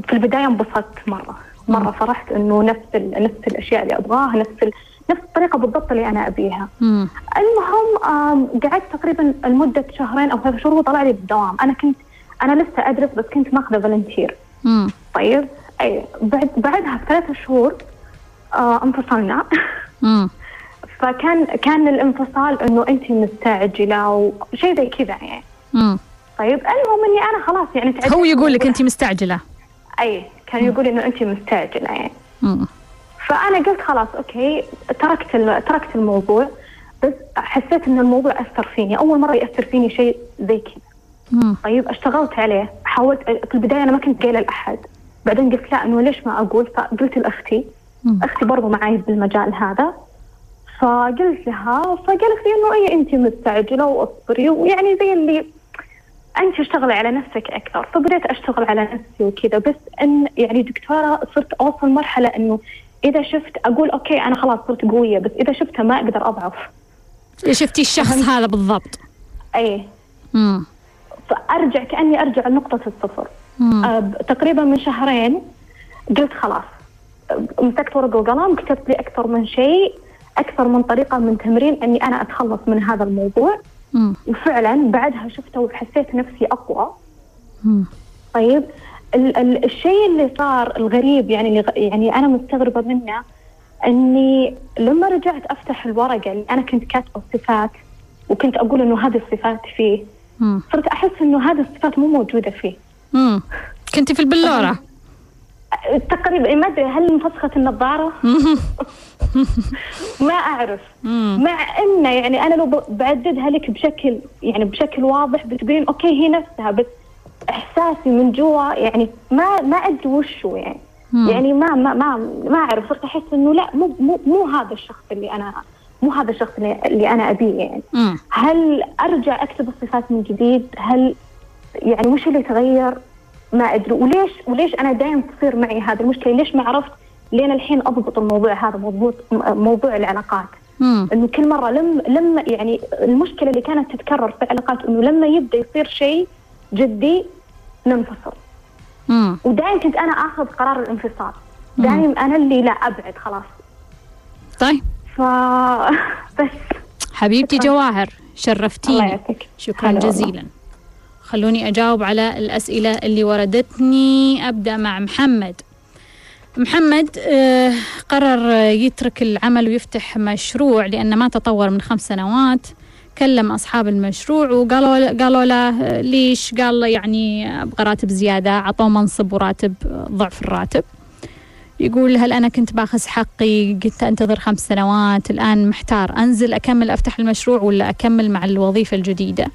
S9: في البداية انبسطت مرة مرة فرحت إنه نفس. نفس الأشياء اللي أبغاها نفس ال... نفس الطريقة بالضبط اللي أنا أبيها
S1: مم.
S9: المهم قعدت تقريبا لمدة شهرين أو ثلاث شهور وطلع لي بالدوام أنا كنت أنا لسه أدرس بس كنت ماخذة فولنتير
S1: مم.
S9: طيب أي بعد بعدها بثلاث شهور آه انفصلنا. فكان كان الانفصال إنه أنت مستعجلة وشيء زي كذا يعني.
S1: مم.
S9: طيب المهم إني أنا خلاص يعني تعبت
S1: هو يقول لك أنت مستعجلة.
S9: أي كان يقول إنه أنت مستعجلة يعني.
S1: مم.
S9: فأنا قلت خلاص أوكي تركت تركت الموضوع بس حسيت إن الموضوع أثر فيني. أول مرة يأثر فيني شيء زي كذا. طيب اشتغلت عليه حاولت في البداية أنا ما كنت قايلة لأحد. بعدين قلت لا إنه ليش ما أقول؟ فقلت
S1: لأختي.
S9: أختي برضو معي بالمجال هذا. فقلت لها فقالت لي إنه اي انت مستعجلة وأصبري ويعني زي اللي انت اشتغلي على نفسك أكثر. فبديت أشتغل على نفسي وكذا. بس إن يعني دكتورة صرت أوصل مرحلة إنه إذا شفت أقول okay أنا خلاص صرت قوية بس إذا شفتها ما أقدر أضعف.
S1: شفتي الشخص هذا بالضبط.
S9: اي
S1: مم.
S9: فأرجع كأني أرجع لنقطة الصفر.
S1: مم.
S9: آه، تقريبا من شهرين قلت خلاص. مسكت ورقة وقلم كتبت لي أكثر من شيء. أكثر من طريقة من تمرين أني أنا أتخلص من هذا الموضوع
S1: مم.
S9: وفعلا بعدها شفته وحسيت نفسي أقوى
S1: مم.
S9: طيب ال- ال- الشيء اللي صار الغريب يعني اللي يعني أنا مستغربة منه أني لما رجعت أفتح الورقة اللي أنا كنت كاتبة الصفات وكنت أقول إنه هذه الصفات فيه
S1: مم.
S9: صرت أحس إنه هذه الصفات مو موجودة فيه
S1: مم. كنتي في البلورة
S9: تقريبا ما أدري هل انفسخت النظارة؟ ما
S1: أعرف.
S9: مع انه يعني أنا لو بعددها لك بشكل يعني بشكل واضح بتبين أوكي هي نفسها بس إحساسي من جوا يعني ما ما أدري وشو يعني
S1: مم.
S9: يعني ما ما ما ما أعرف صرت أحس إنه لا مو مو مو هذا الشخص اللي أنا مو هذا الشخص اللي, اللي أنا أبيه يعني
S1: مم.
S9: هل أرجع أكتب الصفات من جديد؟ هل يعني وش اللي تغير؟ ما أدري. وليش وليش أنا دائما تصير معي هذه المشكلة؟ ليش ما عرفت لين الحين أضبط الموضوع هذا مضبوط موضوع العلاقات. إنه كل مرة لما لما يعني المشكلة اللي كانت تتكرر في العلاقات إنه لما يبدأ يصير شيء جدي ننفصل. ودائما كنت أنا آخذ قرار الانفصال. دائما أنا اللي لا أبعد خلاص.
S1: طيب.
S9: ف بس.
S1: حبيبتي
S9: شكراً.
S1: جواهر
S9: الله
S1: شرفتيني شكرا
S9: هلا والله.
S1: خلوني أجاوب على الأسئلة اللي وردتني. أبدأ مع محمد. محمد آه، قرر يترك العمل ويفتح مشروع لأنه ما تطور من خمس سنوات. كلم أصحاب المشروع وقالوا قالوا له ليش؟ قال له يعني أبغى راتب زيادة عطوه منصب وراتب ضعف الراتب. يقول هل أنا كنت باخذ حقي؟ قلت أنتظر خمس سنوات الآن محتار أنزل أكمل أفتح المشروع ولا أكمل مع الوظيفة الجديدة؟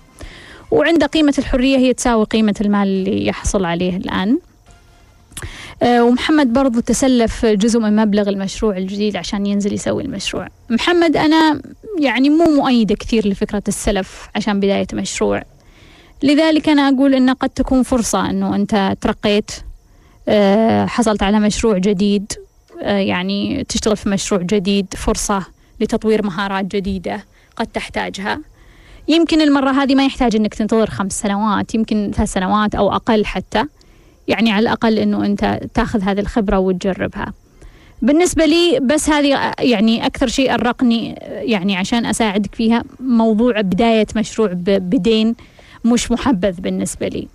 S1: وعنده قيمة الحرية هي تساوي قيمة المال اللي يحصل عليه الآن. آه، ومحمد برضو تسلف جزء من مبلغ المشروع الجديد عشان ينزل يسوي المشروع. محمد أنا يعني مو مؤيدة كثير لفكرة السلف عشان بداية مشروع. لذلك أنا أقول أنه قد تكون فرصة أنه أنت ترقيت آه، حصلت على مشروع جديد آه، يعني تشتغل في مشروع جديد فرصة لتطوير مهارات جديدة قد تحتاجها. يمكن المرة هذه ما يحتاج أنك تنتظر خمس سنوات يمكن ثلاث سنوات أو أقل حتى. يعني على الأقل أنه أنت تأخذ هذه الخبرة وتجربها. بالنسبة لي بس هذه يعني أكثر شيء أرقني يعني عشان أساعدك فيها موضوع بداية مشروع بدين مش محبذ بالنسبة لي.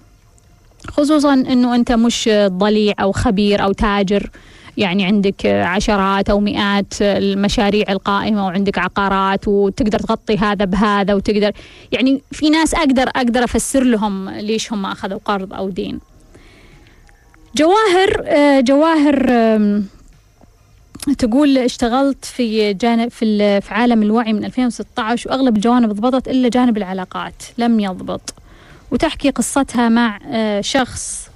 S1: خصوصا أنه أنت مش ضليع أو خبير أو تاجر. يعني عندك عشرات أو مئات المشاريع القائمة وعندك عقارات وتقدر تغطي هذا بهذا وتقدر يعني في ناس أقدر أقدر أفسر لهم ليش هم أخذوا قرض أو دين. جواهر جواهر تقول اشتغلت في جانب في في عالم الوعي من 2016 وأغلب الجوانب ضبطت إلا جانب العلاقات لم يضبط. وتحكي قصتها مع آه، شخص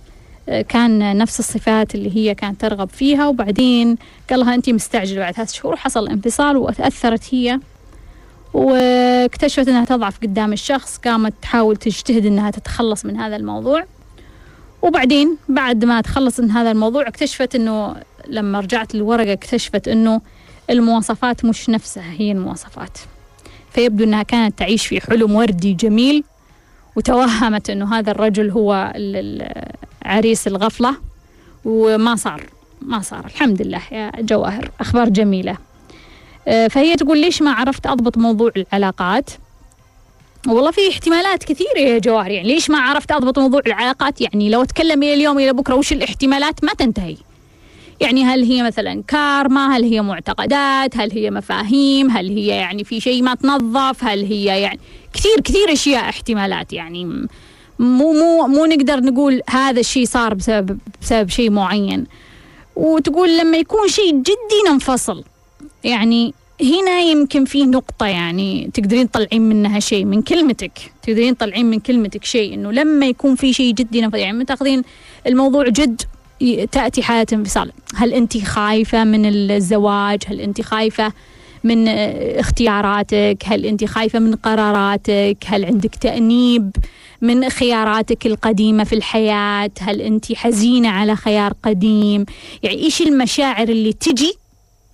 S1: كان نفس الصفات اللي هي كانت ترغب فيها وبعدين قال لها انت مستعجلة بعد ثلاث شهور حصل انفصال وتاثرت هي. واكتشفت إنها تضعف قدام الشخص قامت تحاول تجتهد إنها تتخلص من هذا الموضوع. وبعدين بعد ما تخلص من هذا الموضوع اكتشفت إنه لما رجعت للورقة اكتشفت إنه المواصفات مش نفسها هي المواصفات. فيبدو إنها كانت تعيش في حلم وردي جميل وتوهمت إنه هذا الرجل هو عريس الغفلة وما صار ما صار. الحمد لله يا جواهر أخبار جميلة. آه، فهي تقول ليش ما عرفت أضبط موضوع العلاقات؟ والله في احتمالات كثيرة يا جواهر يعني ليش ما عرفت أضبط موضوع العلاقات؟ يعني لو أتكلم إلى اليوم إلى بكرة وش الاحتمالات؟ ما تنتهي. يعني هل هي مثلا كارما؟ هل هي معتقدات؟ هل هي مفاهيم؟ هل هي يعني في شيء ما تنظف؟ هل هي يعني كثير كثير أشياء احتمالات يعني. مو مو مو نقدر نقول هذا الشيء صار بسبب بسبب شيء معين. وتقول لما يكون شيء جدي ننفصل. يعني هنا يمكن في نقطة يعني تقدرين تطلعين منها شيء من كلمتك. تقدرين تطلعين من كلمتك شيء إنه لما يكون في شيء جدي يعني تاخذين الموضوع جد تأتي حالة انفصال. هل أنت خايفة من الزواج؟ هل أنت خايفة من اختياراتك؟ هل أنت خايفة من قراراتك؟ هل عندك تأنيب؟ من خياراتك القديمة في الحياة؟ هل أنت حزينة على خيار قديم؟ يعني إيش المشاعر اللي تجي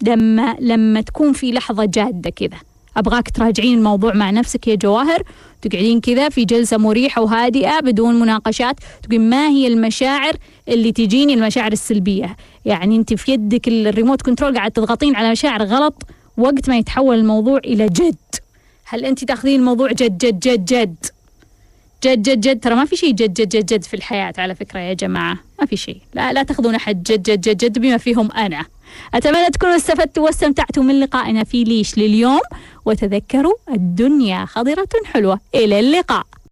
S1: لما لما تكون في لحظة جادة كذا؟ أبغاك تراجعين الموضوع مع نفسك يا جواهر. تقعدين كذا في جلسة مريحة وهادئة بدون مناقشات. تقول ما هي المشاعر اللي تجيني؟ المشاعر السلبية. يعني أنت في يدك الريموت كنترول قاعد تضغطين على مشاعر غلط وقت ما يتحول الموضوع إلى جد. هل أنت تاخذين الموضوع جد جد جد جد؟ جد جد جد. ترى ما في شيء جد جد جد جد في الحياة على فكرة يا جماعة. ما في شيء. لا لا تاخذون أحد جد جد جد جد بما فيهم أنا. أتمنى تكونوا استفدتوا واستمتعتوا من لقائنا في ليش لليوم. وتذكروا الدنيا خضرة حلوة. إلى اللقاء.